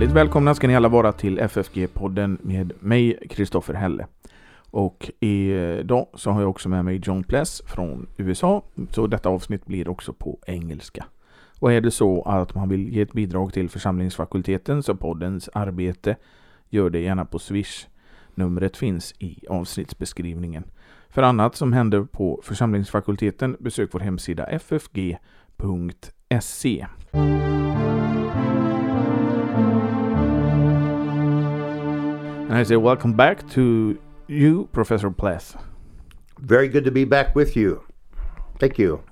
Hjärtligt välkomna ska ni alla vara till FFG-podden med mig, Kristoffer Helle. Och idag så har jag också med mig John Pless från USA, så detta avsnitt blir också på engelska. Och är det så att man vill ge ett bidrag till församlingsfakultetens och poddens arbete, gör det gärna på Swish. Numret finns i avsnittsbeskrivningen. För annat som händer på församlingsfakulteten, besök vår hemsida ffg.se. And I say welcome back to you, Professor Pless. Very good to be back with you. Thank you.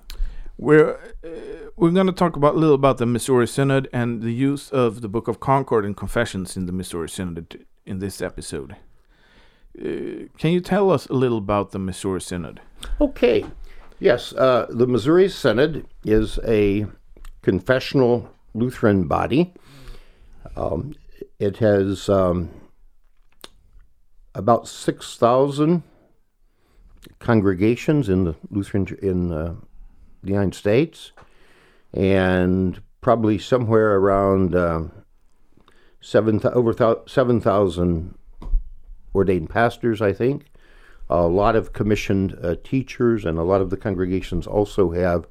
We're uh, we're going to talk about a little about the Missouri Synod and the use of the Book of Concord and Confessions in the Missouri Synod in this episode. Uh, can you tell us a little about the Missouri Synod? Okay. Yes, uh, the Missouri Synod is a confessional Lutheran body. Um, it has um, about six thousand congregations in the Lutheran in uh, the United States, and probably somewhere around uh, seven over seven thousand ordained pastors. I think a lot of commissioned uh, teachers, and a lot of the congregations also have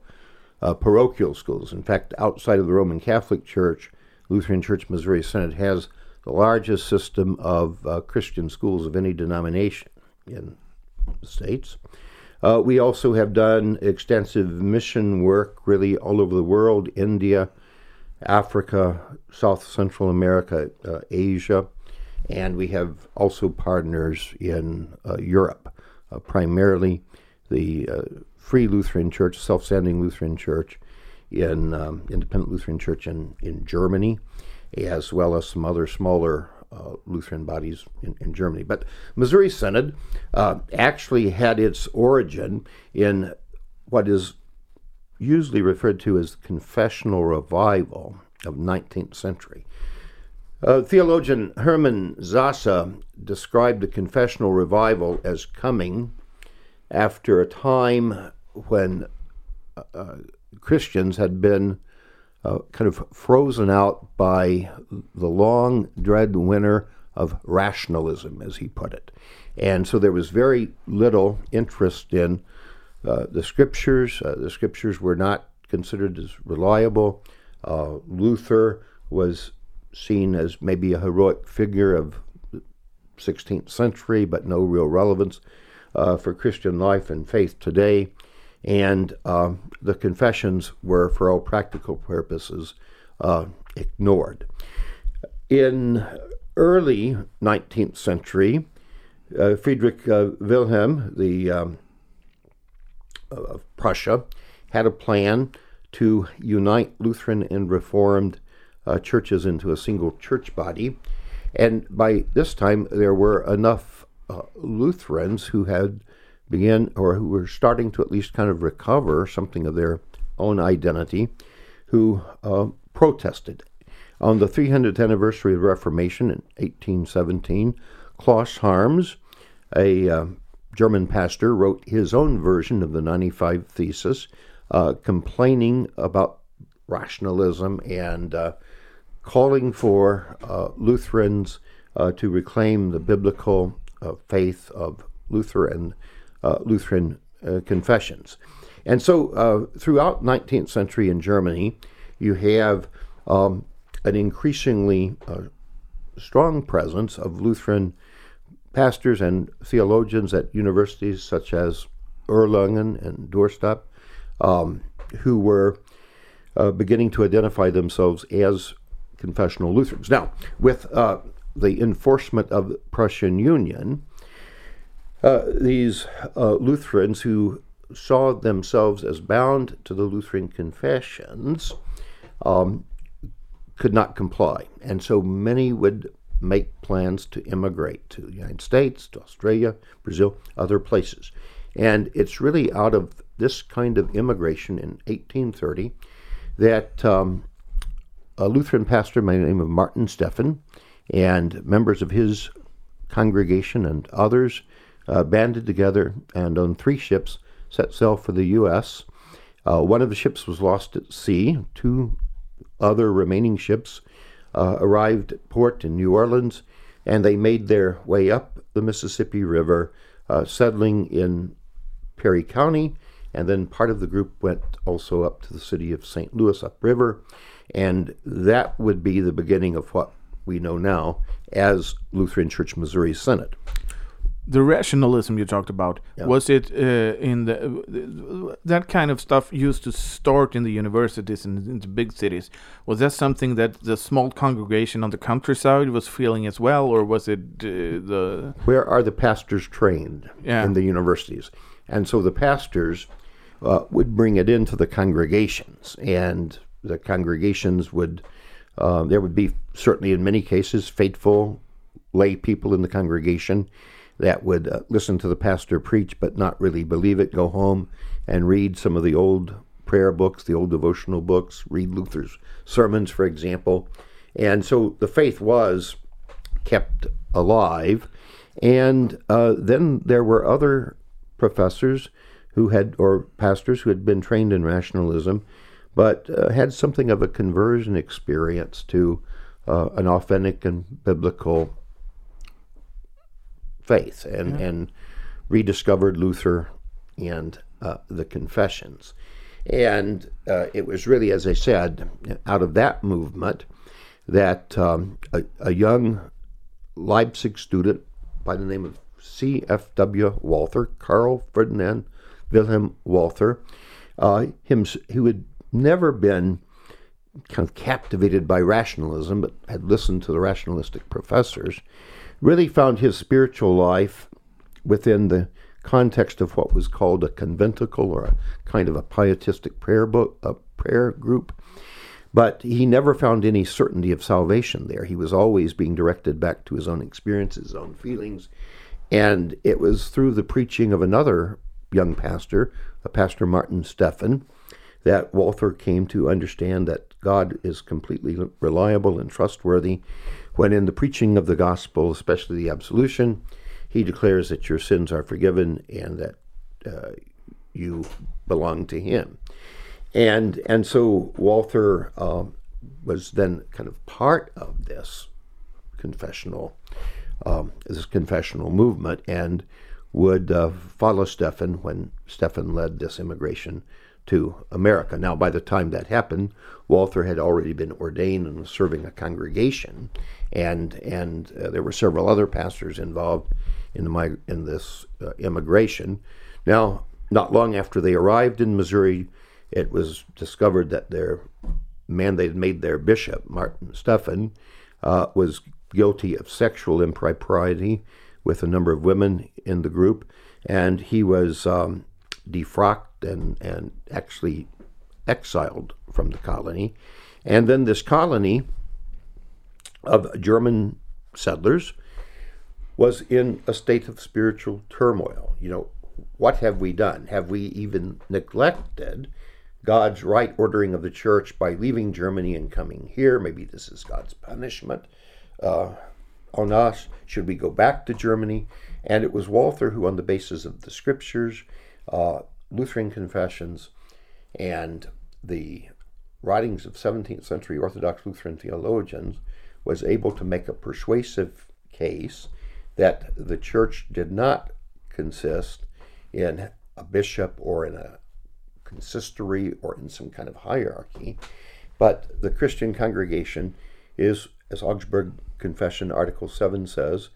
uh, parochial schools. In fact, outside of the Roman Catholic Church, Lutheran Church Missouri Synod has the largest system of uh, Christian schools of any denomination in the states. Uh, we also have done extensive mission work really all over the world India, Africa, South Central America, uh, Asia, and we have also partners in uh, Europe, uh, primarily the uh, Free Lutheran Church, Self Standing Lutheran Church, in um, Independent Lutheran Church in, in Germany as well as some other smaller uh, Lutheran bodies in, in, Germany. But Missouri Synod uh, actually had its origin in what is usually referred to as the confessional revival of 19th century. Uh, theologian Hermann Sasse described the confessional revival as coming after a time when uh, uh, Christians had been uh, kind of frozen out by the long dread winter of rationalism, as he put it. And so there was very little interest in uh, the scriptures. Uh, the scriptures were not considered as reliable. Uh, Luther was seen as maybe a heroic figure of the 16th century, but no real relevance uh, for Christian life and faith today and uh, the confessions were, for all practical purposes, uh, ignored. In early 19th century, uh, Friedrich uh, Wilhelm, the um, of Prussia, had a plan to unite Lutheran and Reformed uh, churches into a single church body. And by this time, there were enough uh, Lutherans who had began or who were starting to at least kind of recover something of their own identity, who uh, protested. On the 300th anniversary of the Reformation in 1817, Klaus Harms, a uh, German pastor, wrote his own version of the 95 Thesis, uh, complaining about rationalism and uh, calling for uh, Lutherans uh, to reclaim the biblical faith of Luther and Lutheran uh, confessions. And so uh, throughout 19th century in Germany, you have um, an increasingly strong presence of Lutheran pastors and theologians at universities such as Erlangen and Dorpat, um, who were uh, beginning to identify themselves as confessional Lutherans. Now, with uh, the enforcement of Prussian Union, uh, these uh, Lutherans who saw themselves as bound to the Lutheran confessions um, could not comply. And so many would make plans to immigrate to the United States, to Australia, Brazil, other places. And it's really out of this kind of immigration in 1830 that um, a Lutheran pastor by the name of Martin Stephan and members of his congregation and others uh, banded together and on three ships set sail for the U.S. Uh, one of the ships was lost at sea. Two other remaining ships uh, arrived at port in New Orleans, and they made their way up the Mississippi River, uh, settling in Perry County, and then part of the group went also up to the city of St. Louis upriver, and that would be the beginning of what we know now as Lutheran Church Missouri Synod. The rationalism you talked about Yeah. was it uh, in the uh, that kind of stuff used to start in the universities and in the big cities? Was that something that the small congregation on the countryside was feeling as well, or was it uh, the Where are the pastors trained Yeah. in the universities? And so the pastors uh, would bring it into the congregations, and the congregations would, uh, there would be certainly in many cases faithful lay people in the congregation that would uh, listen to the pastor preach but not really believe it, go home and read some of the old prayer books, the old devotional books, read Luther's sermons, for example. And so the faith was kept alive. And uh, then there were other professors who had, or pastors who had been trained in rationalism, but uh, had something of a conversion experience to uh, an authentic and biblical faith and, and rediscovered Luther and uh, the confessions. And uh, it was really, as I said, out of that movement that um, a, a young Leipzig student by the name of C.F.W. Walther, Carl Ferdinand Wilhelm Walther, uh, him, who had never been kind of captivated by rationalism, but had listened to the rationalistic professors, really found his spiritual life within the context of what was called a conventicle or a kind of a pietistic prayer book, a prayer group. But he never found any certainty of salvation there. He was always being directed back to his own experiences, his own feelings. And it was through the preaching of another young pastor, a pastor Martin Stephan, that Walther came to understand that God is completely reliable and trustworthy when in the preaching of the gospel, especially the absolution, he declares that your sins are forgiven and that uh, you belong to him. And, and so Walther um, was then kind of part of this confessional um, this confessional movement and would uh, follow Stephan when Stephan led this immigration to America. Now, by the time that happened, Walther had already been ordained and was serving a congregation, and and uh, there were several other pastors involved in the mig- in this uh, immigration. Now, not long after they arrived in Missouri, it was discovered that their man they had made their bishop, Martin Stephan, uh, was guilty of sexual impropriety with a number of women in the group, and he was um, defrocked and, and actually exiled from the colony. And then this colony of German settlers was in a state of spiritual turmoil. You know, what have we done? Have we even neglected God's right ordering of the church by leaving Germany and coming here? Maybe this is God's punishment uh, on us. Should we go back to Germany? And it was Walther who, on the basis of the scriptures, uh, Lutheran confessions, and the writings of 17th century Orthodox Lutheran theologians, was able to make a persuasive case that the church did not consist in a bishop or in a consistory or in some kind of hierarchy, but the Christian congregation is, as Augsburg Confession Article 7 says,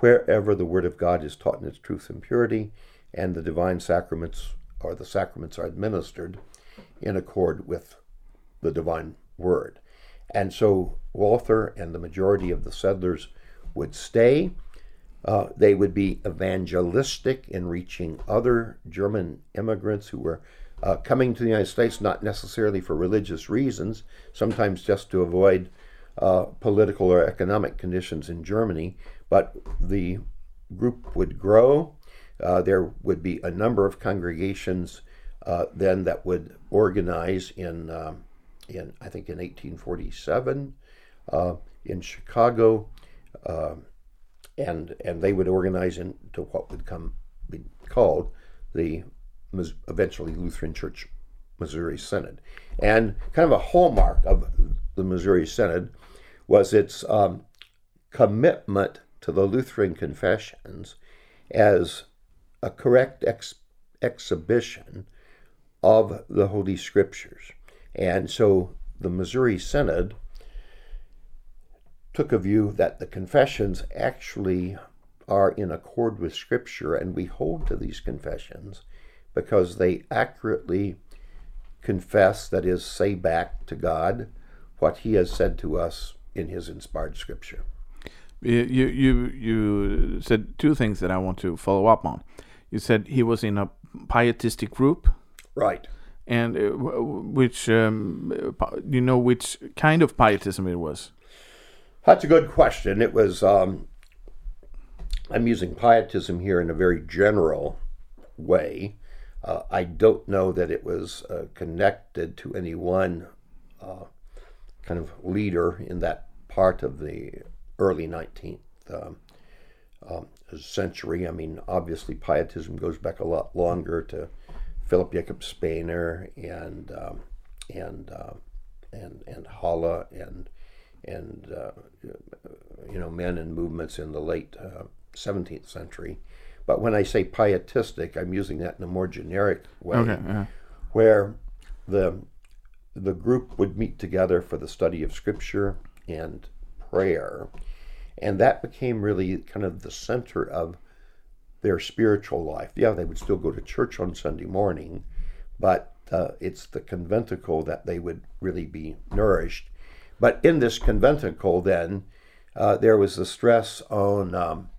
wherever the Word of God is taught in its truth and purity, and the divine sacraments or the sacraments are administered in accord with the divine Word. And so Walther and the majority of the settlers would stay. Uh, they would be evangelistic in reaching other German immigrants who were uh, coming to the United States, not necessarily for religious reasons, sometimes just to avoid uh, political or economic conditions in Germany. But the group would grow. Uh, there would be a number of congregations uh, then that would organize in, um, in I think, in 1847 uh, in Chicago. Um, and and they would organize into what would come be called the eventually Lutheran Church Missouri Synod. And kind of a hallmark of the Missouri Synod was its um, commitment to the Lutheran confessions as a correct ex- exhibition of the Holy Scriptures. And so the Missouri Synod took a view that the confessions actually are in accord with Scripture, and we hold to these confessions because they accurately confess, that is, say back to God what He has said to us in His inspired Scripture. You you you said two things that I want to follow up on. You said he was in a pietistic group, Right. and uh, which um, you know which kind of pietism it was. That's a good question. It was, um, I'm using pietism here in a very general way. Uh, I don't know that it was uh, connected to any one uh, kind of leader in that part of the early 19th um, um, century. I mean, obviously, pietism goes back a lot longer to Philip Jacob Spener and um, and uh, and and Halle and and uh, you know men and movements in the late uh, 17th century. But when I say pietistic, I'm using that in a more generic way, Okay, yeah. where the the group would meet together for the study of Scripture and prayer, and that became really kind of the center of their spiritual life. Yeah, they would still go to church on Sunday morning, but uh, it's the conventicle that they would really be nourished. But in this conventicle, then, uh, there was the stress on um,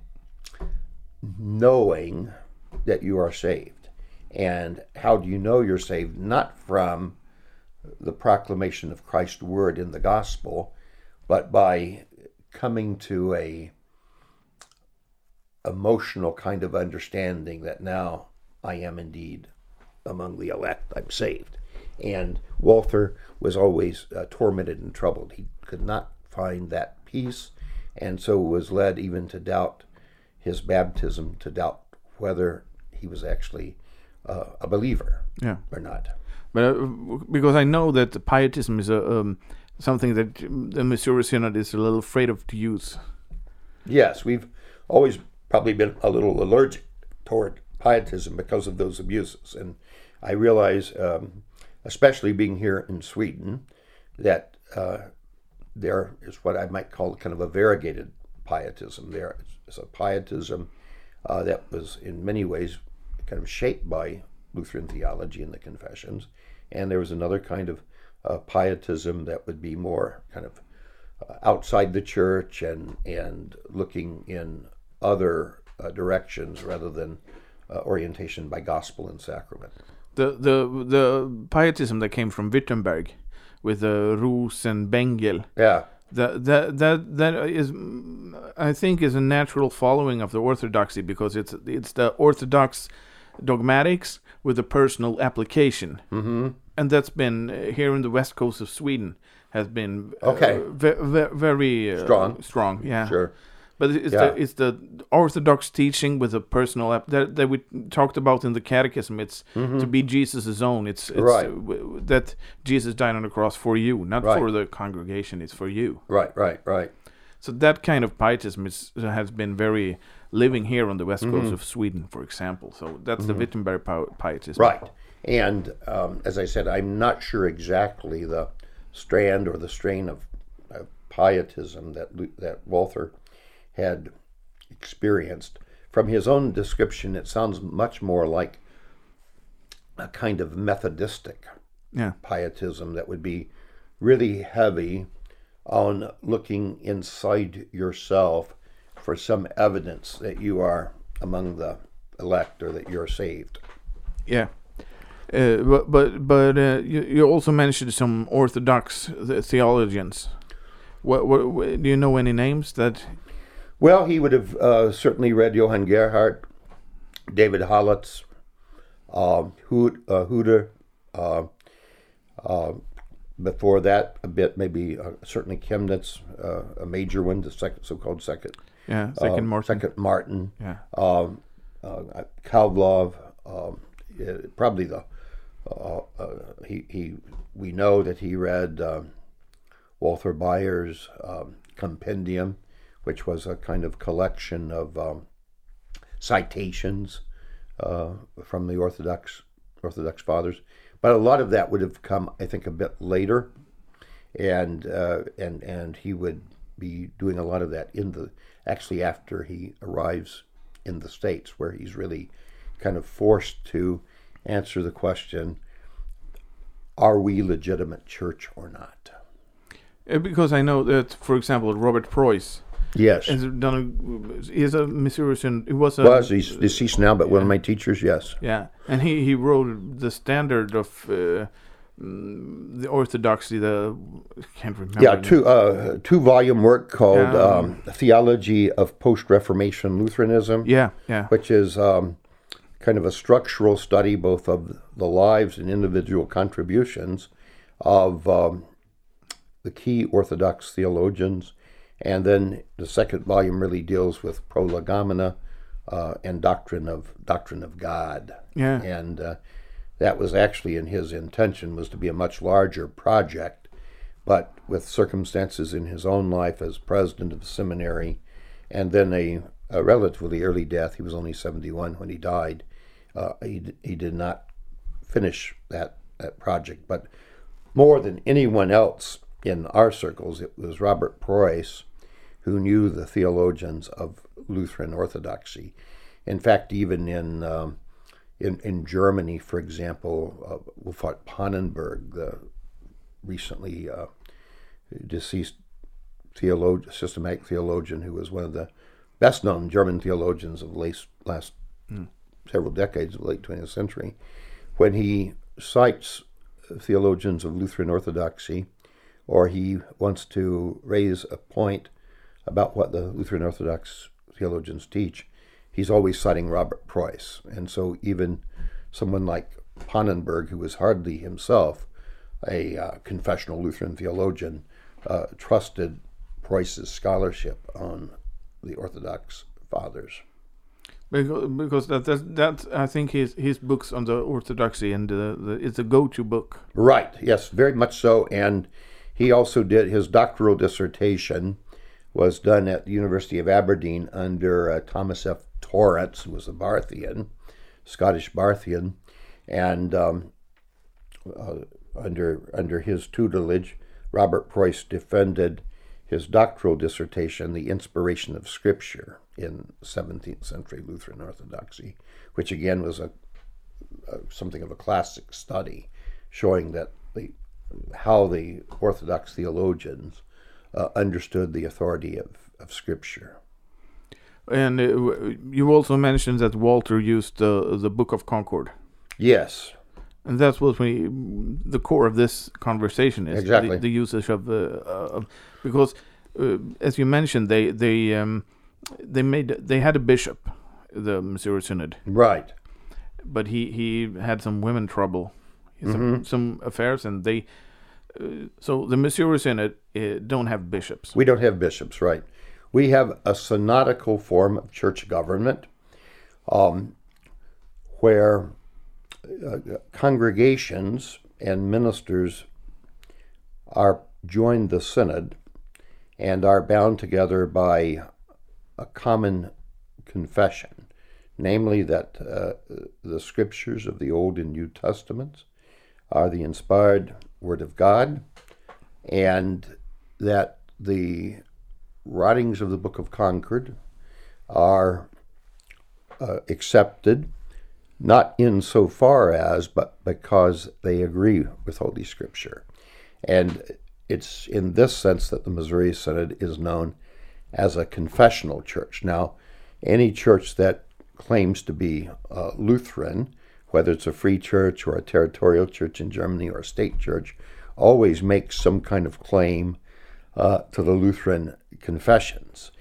knowing that you are saved. And how do you know you're saved? Not from the proclamation of Christ's word in the gospel, but by coming to a emotional kind of understanding that now I am indeed among the elect. I'm saved. And Walther was always uh, tormented and troubled. He could not find that peace, and so was led even to doubt his baptism, to doubt whether he was actually uh, a believer Yeah. or not. But uh, because I know that pietism is a um, something that the Missouri Synod is a little afraid of to use. Yes, we've always probably been a little allergic toward pietism because of those abuses. And I realize, um, especially being here in Sweden, that uh, there is what I might call kind of a variegated pietism. There is a pietism uh, that was in many ways kind of shaped by Lutheran theology and the confessions. And there was another kind of uh, pietism that would be more kind of uh, outside the church and and looking in other uh, directions rather than uh, orientation by gospel and sacrament. The the the pietism that came from Württemberg, with uh, Roos and Bengel. Yeah, That that that that is, I think, is a natural following of the orthodoxy because it's it's the orthodox dogmatics with a personal application, mm-hmm. and that's been uh, here in the west coast of Sweden has been uh, Okay. ve- ve- very uh, Strong. strong, yeah. sure. But it's Yeah. the it's the orthodox teaching with a personal app that, that we talked about in the catechism. It's to be Jesus' own. It's, it's Mm-hmm. Right. uh, w- that Jesus died on the cross for you, not Right. for the congregation. It's for you. Right, right, right. So that kind of pietism is, has been very living here on the west Mm-hmm. coast of Sweden, for example. So that's the Württemberg pietism. Right. And um, as I said, I'm not sure exactly the strand or the strain of, of pietism that that Walther had experienced. From his own description, it sounds much more like a kind of Methodistic Yeah. pietism that would be really heavy on looking inside yourself for some evidence that you are among the elect or that you're saved. Yeah. Uh, but but but uh, you, you also mentioned some orthodox th- theologians. What, what, what do you know any names that? Well, he would have uh, certainly read Johann Gerhard, David Hollaz, um, uh, Hutter. Uh, uh, before that, a bit maybe uh, certainly Chemnitz, uh, a major one, the second so-called second Yeah, second uh, Martin. second Martin, Yeah. um, uh, Calov, um, yeah, probably the uh, uh, he he we know that he read um, Walther Baier's um, compendium, which was a kind of collection of um, citations uh, from the Orthodox Orthodox fathers. But a lot of that would have come, I think, a bit later, and uh, and and he would be doing a lot of that in the actually after he arrives in the states, where he's really kind of forced to answer the question: Are we legitimate church or not? Uh, Because I know that, for example, Robert Preuss Yes. has done. A, is a Missourian. He was a was he's deceased now, but one of my teachers, yes. Yeah, and he he wrote the standard of uh, the orthodoxy. The can't remember. Yeah, two uh, two volume work called Yeah. um, Theology of Post Reformation Lutheranism, Yeah, yeah, which is um, kind of a structural study both of the lives and individual contributions of um, the key Orthodox theologians, and then the second volume really deals with prolegomena uh, and doctrine of doctrine of God. yeah. and uh, that was actually in his intention was to be a much larger project but with circumstances in his own life as president of the seminary and then a, a relatively early death he was only 71 when he died uh, he, he did not finish that, that project but more than anyone else in our circles it was robert preuss who knew the theologians of lutheran orthodoxy. In fact even in um, in, in Germany, for example, uh, Wolfhart Pannenberg, the recently uh, deceased theologian, systematic theologian, who was one of the best known German theologians of the last, last several decades of the late 20th century, when he cites theologians of Lutheran Orthodoxy, or he wants to raise a point about what the Lutheran Orthodox theologians teach, he's always citing Robert Preuss. And so even someone like Pannenberg, who was hardly himself a uh, confessional Lutheran theologian, uh, trusted Preuss's scholarship on the Orthodox fathers. Because, because that, that that I think his his books on the orthodoxy and the, the it's a go-to book. Right, yes, very much so. And he also did his doctoral dissertation was done at the University of Aberdeen under uh, Thomas F. Torrance, who was a Barthian, Scottish Barthian, and um, uh, under under his tutelage, Robert Preuss defended his doctoral dissertation, The Inspiration of Scripture in 17th century Lutheran Orthodoxy, which again was a, a something of a classic study, showing that the how the Orthodox theologians uh, understood the authority of, of Scripture. And uh, you also mentioned that Walther used the the Book of Concord, Yes, and that's what we the core of this conversation is Exactly. the, the usage of uh, of because uh, as you mentioned they they um, they made they had a bishop, the Missouri Synod, right. but he he had some women trouble, some some affairs, and they. So the Missouri Synod uh, don't have bishops. We don't have bishops, right? We have a synodical form of church government um, where uh, congregations and ministers are joined the synod and are bound together by a common confession, namely that uh, the scriptures of the Old and New Testaments are the inspired Word of God, and that the writings of the Book of Concord are uh, accepted, not in so far as, but because they agree with Holy Scripture. And it's in this sense that the Missouri Synod is known as a confessional church. Now, any church that claims to be uh, Lutheran, whether it's a free church or a territorial church in Germany or a state church, always makes some kind of claim uh, to the Lutheran confessions.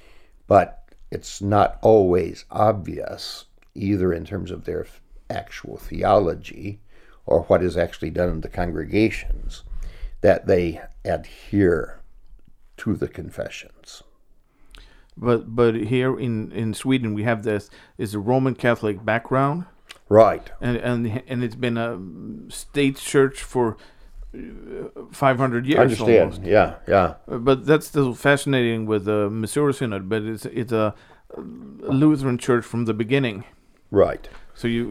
But it's not always obvious, either in terms of their actual theology or what is actually done in the congregations, that they adhere to the confessions. But but here in, in Sweden we have this is a Roman Catholic background, Right. and and and it's been a state church for 500 years. I Understand? almost. Yeah, yeah. Uh, But that's still fascinating with the Missouri Synod. But it's it's a Lutheran church from the beginning. Right. So you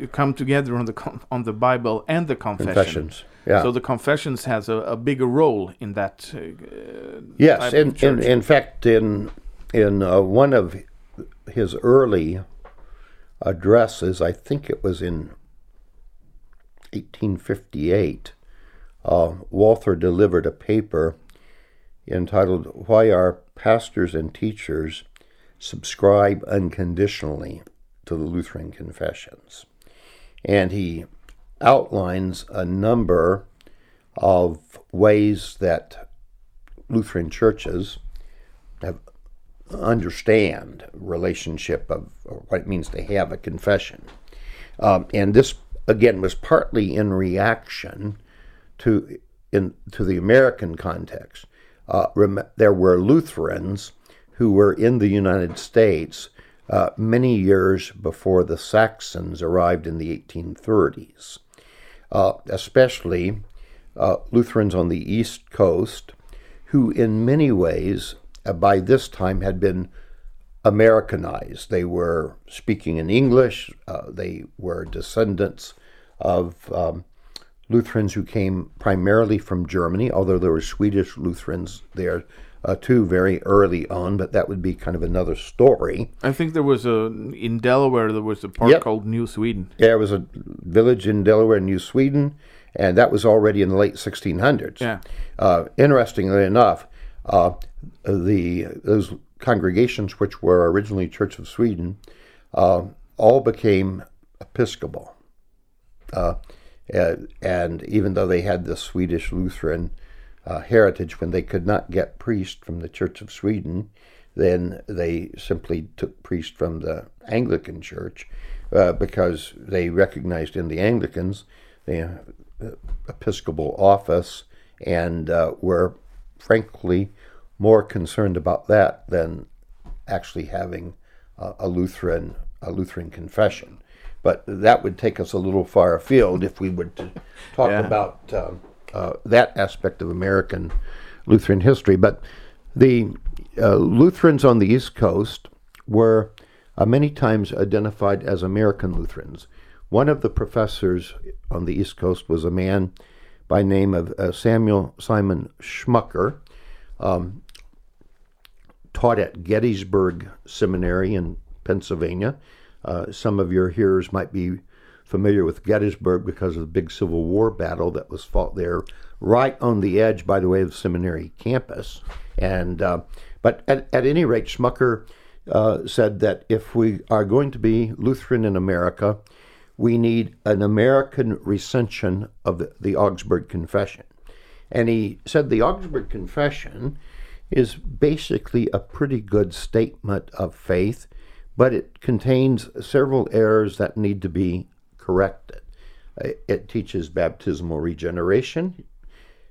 you come together on the on the Bible and the confession. Confessions. Yeah. So the confessions has a, a bigger role in that. Uh, Yes, in, in, in fact, in in uh, one of his early addresses, I think it was in 1858, uh, Walther delivered a paper entitled "Why Our Pastors and Teachers Subscribe Unconditionally to the Lutheran Confessions," and he outlines a number of ways that Lutheran churches have understand relationship of what it means to have a confession, um, and this again was partly in reaction to in to the American context. Uh, rem- there were Lutherans who were in the United States uh, many years before the Saxons arrived in the 1830s, uh, especially uh, Lutherans on the East Coast, who in many ways by this time had been Americanized. They were speaking in English. Uh, they were descendants of um, Lutherans who came primarily from Germany, although there were Swedish Lutherans there uh, too very early on, but that would be kind of another story. I think there was a in Delaware there was a park Yep. called New Sweden. Yeah, There was a village in Delaware, New Sweden, and that was already in the late 1600s. Yeah. Uh, interestingly enough, uh, the those congregations which were originally Church of Sweden uh, all became Episcopal. Uh, and, and even though they had the Swedish Lutheran uh, heritage, when they could not get priests from the Church of Sweden, then they simply took priests from the Anglican Church uh, because they recognized in the Anglicans the uh, Episcopal office and uh, were frankly more concerned about that than actually having uh, a Lutheran a Lutheran confession. But that would take us a little far afield if we were to talk Yeah. about um, uh, that aspect of American Lutheran history. But the uh, Lutherans on the East Coast were uh, many times identified as American Lutherans. One of the professors on the East Coast was a man by name of uh, Samuel Simon Schmucker, um, taught at Gettysburg Seminary in Pennsylvania. Uh, some of your hearers might be familiar with Gettysburg because of the big Civil War battle that was fought there, right on the edge, by the way, of the seminary campus. And uh, but at, at any rate, Schmucker uh, said that if we are going to be Lutheran in America, we need an American recension of the, the Augsburg Confession. And he said the Augsburg Confession is basically a pretty good statement of faith, but it contains several errors that need to be corrected. It teaches baptismal regeneration,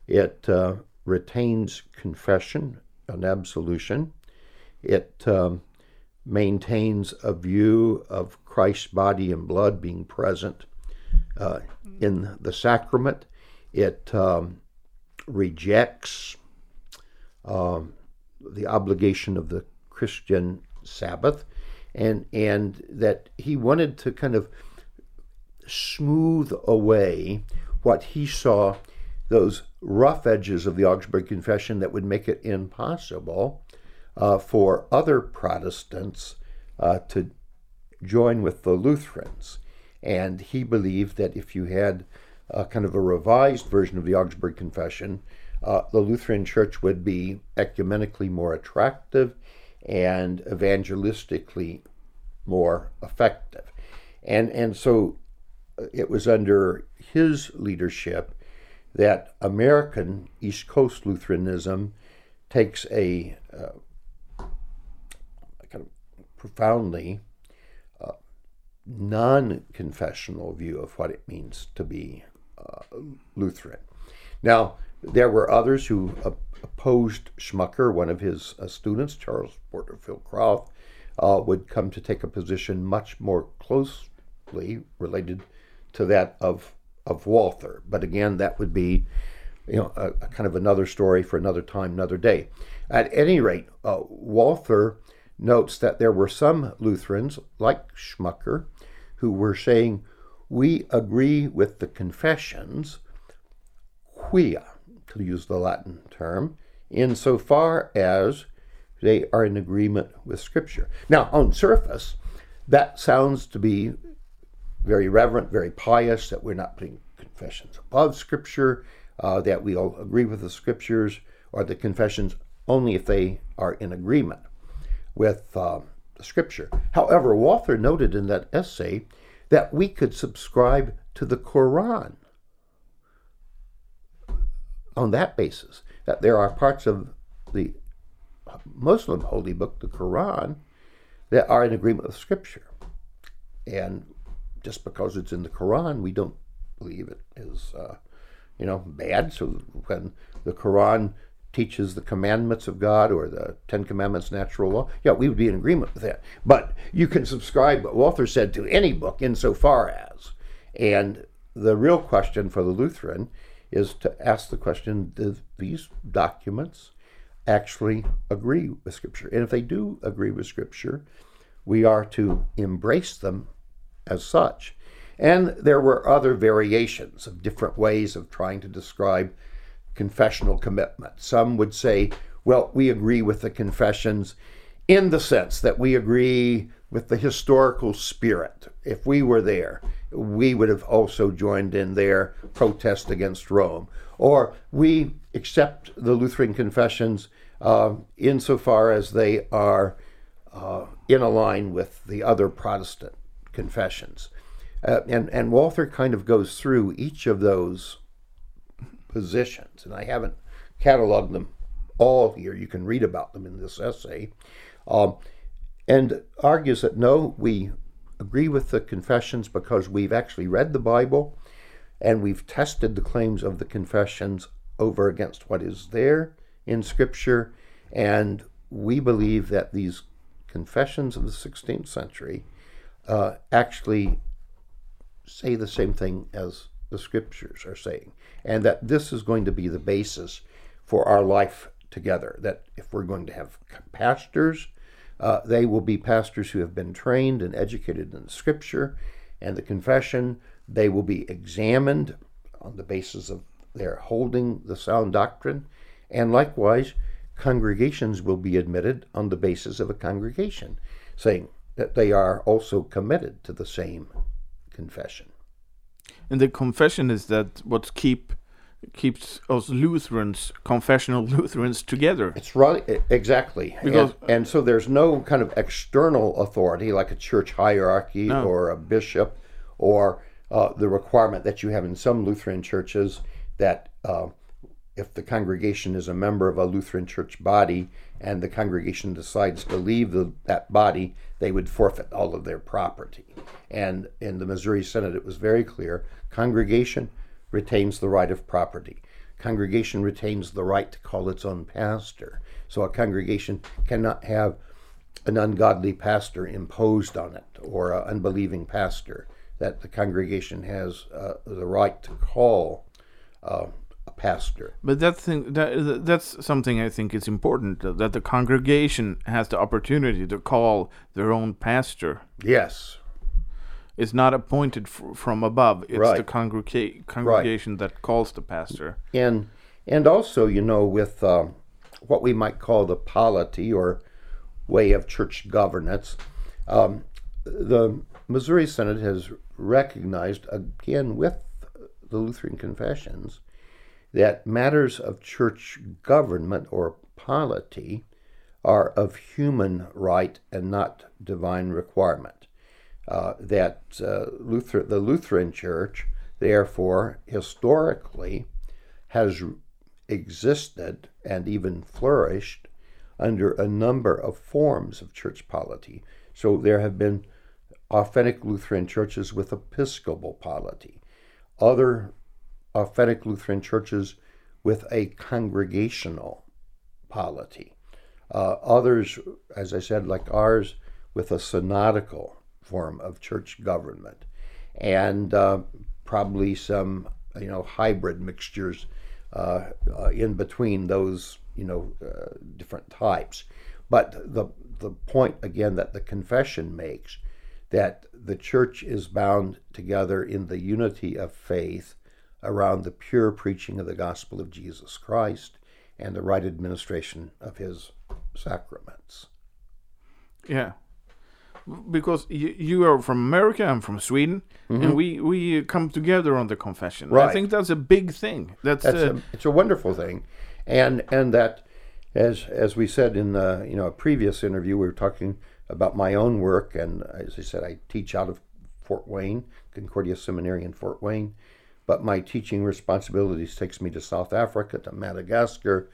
it uh, retains confession and absolution, it um, maintains a view of Christ's body and blood being present uh, in the sacrament. It um, rejects um, the obligation of the Christian Sabbath, and and that he wanted to kind of smooth away what he saw those rough edges of the Augsburg Confession that would make it impossible uh, for other Protestants uh, to join with the Lutherans. And he believed that if you had a kind of a revised version of the Augsburg Confession, uh, the Lutheran Church would be ecumenically more attractive and evangelistically more effective. And, and so uh, it was under his leadership that American East Coast Lutheranism takes a, uh, kind of profoundly uh, non confessional view of what it means to be uh, Lutheran. Now, there were others who opposed Schmucker. One of his uh, students, Charles Porterfield Krauth, uh, would come to take a position much more closely related to that of of Walther. But again, that would be you know a, a kind of another story for another time, another day. At any rate, uh, Walther notes that there were some Lutherans, like Schmucker, who were saying, We agree with the confessions, quia, to use the Latin term, insofar as they are in agreement with Scripture. Now, on surface, that sounds to be very reverent, very pious, that we're not putting confessions above Scripture, uh, that we all agree with the Scriptures, or the confessions only if they are in agreement with uh, the Scripture. However, Walther noted in that essay that we could subscribe to the Quran on that basis, that there are parts of the Muslim holy book, the Quran, that are in agreement with Scripture. And just because it's in the Quran, we don't believe it is, uh, you know, bad. So when the Quran teaches the commandments of God or the Ten Commandments natural law, yeah, we would be in agreement with that. But you can subscribe, what Walther said, to any book insofar as. And the real question for the Lutheran is to ask the question do these documents actually agree with Scripture? And if they do agree with Scripture, we are to embrace them as such. And there were other variations of different ways of trying to describe confessional commitment. Some would say, well, we agree with the confessions in the sense that we agree with the historical spirit. If we were there, we would have also joined in their protest against Rome. Or we accept the Lutheran confessions uh, insofar as they are uh, in a line with the other Protestant confessions. Uh, and, and Walther kind of goes through each of those positions, and I haven't cataloged them all here. You can read about them in this essay. Um, and argues that no, we agree with the confessions because we've actually read the Bible and we've tested the claims of the confessions over against what is there in Scripture. And we believe that these confessions of the 16th century uh, actually say the same thing as the scriptures are saying, and that this is going to be the basis for our life together. That if we're going to have pastors, uh, they will be pastors who have been trained and educated in Scripture and the confession. They will be examined on the basis of their holding the sound doctrine, and likewise, congregations will be admitted on the basis of a congregation, saying that they are also committed to the same confession. And the confession is that what keep keeps us Lutherans, confessional Lutherans, together. It's right, exactly. Because and, and, so there's no kind of external authority like a church hierarchy no. or a bishop, or uh, the requirement that you have in some Lutheran churches that uh, if the congregation is a member of a Lutheran church body and the congregation decides to leave the, that body, they would forfeit all of their property. And in the Missouri Synod, it was very clear congregation retains the right of property. Congregation retains the right to call its own pastor. So a congregation cannot have an ungodly pastor imposed on it or an unbelieving pastor. That the congregation has uh, the right to call uh, a pastor. But that thing that that's something I think is important that the congregation has the opportunity to call their own pastor. Yes. It's not appointed f- from above. It's right. the congrega- congregation right. that calls the pastor. And and also, you know, with uh, what we might call the polity or way of church governance, um, the Missouri Synod has recognized again with the Lutheran confessions that matters of church government or polity are of human right and not divine requirement. Uh, that uh, Luther, the Lutheran Church, therefore, historically has existed and even flourished under a number of forms of church polity. So there have been authentic Lutheran churches with episcopal polity, other authentic Lutheran churches with a congregational polity. Uh, others, as I said, like ours, with a synodical form of church government. And uh, probably some you know hybrid mixtures uh, uh, in between those you know uh, different types. But the the point again that the confession makes that the church is bound together in the unity of faith around the pure preaching of the gospel of Jesus Christ and the right administration of his sacraments. Yeah. Because you, you are from America, I'm from Sweden, and we, we come together on the confession. I think that's a big thing. That's, That's uh, a, it's a wonderful thing, and and that as as we said in the you know a previous interview, we were talking about my own work, and as I said, I teach out of Fort Wayne, Concordia Seminary in Fort Wayne, but my teaching responsibilities takes me to South Africa, to Madagascar,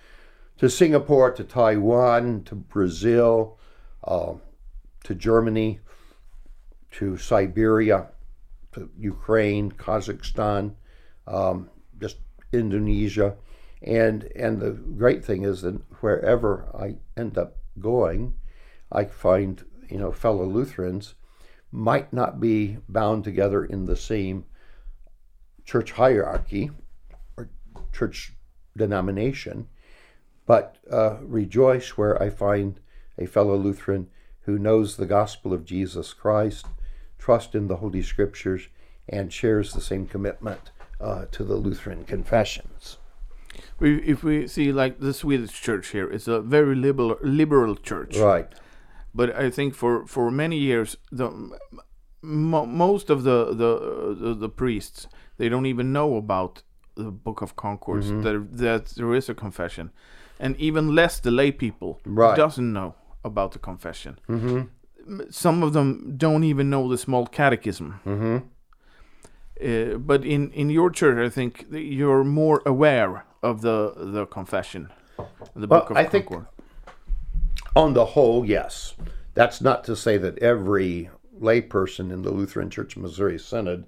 to Singapore, to Taiwan, to Brazil, uh, to Germany, to Siberia, to Ukraine, Kazakhstan, um, just Indonesia, and and the great thing is that wherever I end up going, I find you know fellow Lutherans might not be bound together in the same church hierarchy or church denomination, but uh, rejoice where I find a fellow Lutheran who knows the gospel of Jesus Christ, trust in the Holy Scriptures, and shares the same commitment uh, to the Lutheran confessions. we, if we see like the Swedish church here, it's a very liberal, liberal church. Right. But I think for, for many years, the mo- most of the, the the the priests they don't even know about the Book of Concords Mm-hmm. that that there is a confession, and even less the lay people Right. doesn't know about the confession. Mm-hmm. Some of them don't even know the small catechism. Mm-hmm. Uh, but in in your church, I think you're more aware of the the confession, the Well, Book of I think- Concord. On the whole, yes. That's not to say that every layperson in the Lutheran Church Missouri Synod,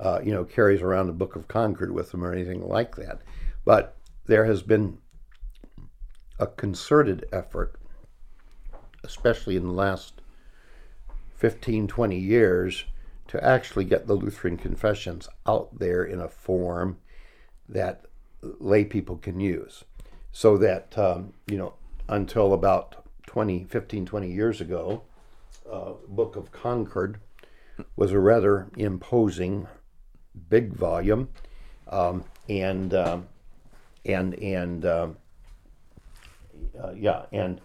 uh, you know, carries around a Book of Concord with them or anything like that. But there has been a concerted effort, especially in the last 15, 20 years, to actually get the Lutheran confessions out there in a form that lay people can use. So that, um, you know, until about 20, 15, 20 years ago, uh, Book of Concord was a rather imposing, big volume, um, and um, and and um, uh, yeah, and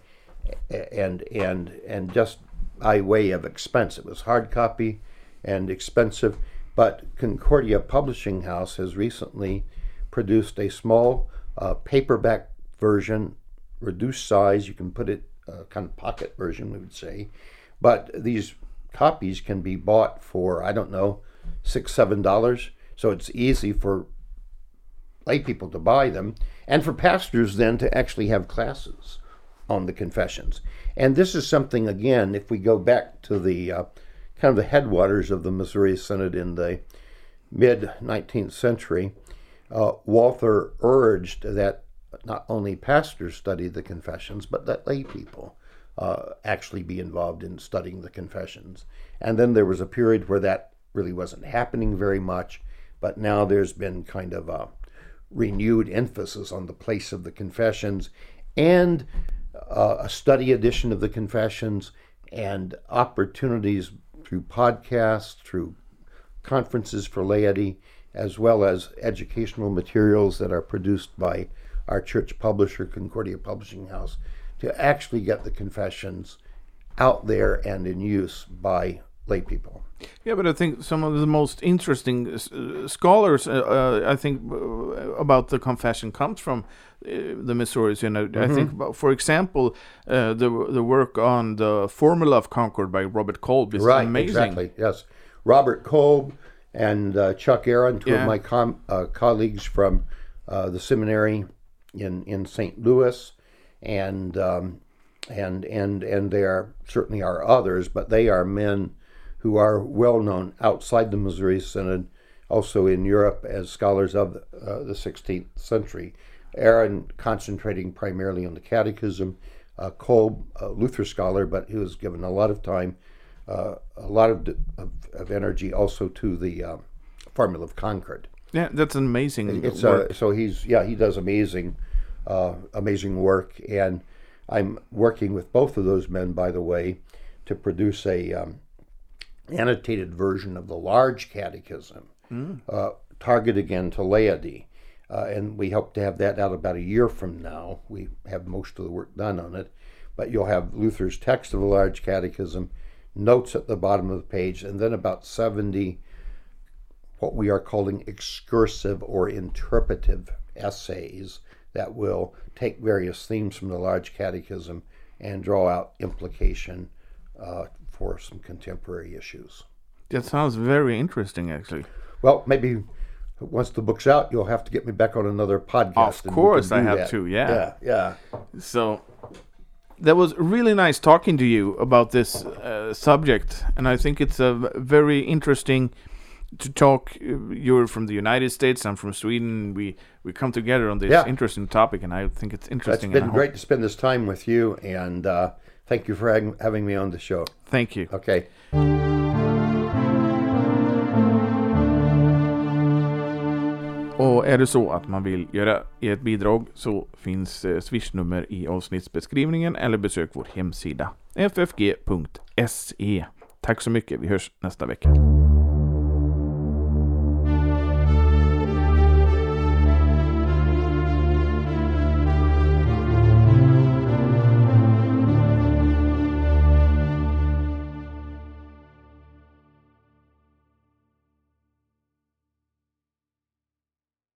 and and and just by way of expense, it was hard copy and expensive. But Concordia Publishing House has recently produced a small uh, paperback version, reduced size. You can put it uh, kind of pocket version, we would say. But these copies can be bought for I don't know six seven dollars. So it's easy for lay people to buy them, and for pastors then to actually have classes on the confessions. And this is something again, if we go back to the uh, kind of the headwaters of the Missouri Synod in the mid 19th century, uh, Walther urged that not only pastors study the confessions, but that lay people uh, actually be involved in studying the confessions. And then there was a period where that really wasn't happening very much, but now there's been kind of a renewed emphasis on the place of the confessions and uh, a study edition of the confessions and opportunities through podcasts, through conferences for laity, as well as educational materials that are produced by our church publisher, Concordia Publishing House, to actually get the confessions out there and in use by lay people. Yeah, but I think some of the most interesting uh, scholars, uh, uh, I think, uh, about the confession comes from uh, the Missouri Synod. I think, about, for example, uh, the the work on the Formula of Concord by Robert Kolb is Right, amazing. exactly. Yes, Robert Kolb and uh, Chuck Arand, two Yeah. of my com- uh, colleagues from uh, the seminary in in St. Louis, and um, and and and there certainly are others, but they are men who are well known outside the Missouri Synod, also in Europe as scholars of uh, the 16th century. Arand concentrating primarily on the Catechism, uh, Kolb, a Luther scholar, but he was given a lot of time, uh, a lot of, of, of energy also to the uh, Formula of Concord. Yeah, that's an amazing It's work. uh, so he's yeah he does amazing, uh, amazing work, and I'm working with both of those men, by the way, to produce a um, annotated version of the large catechism, uh, target again to laity. Uh, and we hope to have that out about a year from now. We have most of the work done on it, but you'll have Luther's text of the large catechism, notes at the bottom of the page, and then about 70 what we are calling excursive or interpretive essays that will take various themes from the large catechism and draw out implication uh, for some contemporary issues. That sounds very interesting, actually. Well, maybe once the book's out, you'll have to get me back on another podcast. Of course I have that. to, yeah. Yeah, yeah. So that was really nice talking to you about this uh, subject, and I think it's a very interesting to talk. uh, You're from the United States, I'm from Sweden. We we come together on this Yeah. interesting topic, and I think it's It's interesting. It's been great to spend this time with you, and uh, thank you for having, me on the show. Thank you. Okay. Och är det så att man vill göra ett bidrag så finns eh, swishnummer i avsnittsbeskrivningen eller besök vår hemsida ffg.se. Tack så mycket, vi hörs nästa vecka.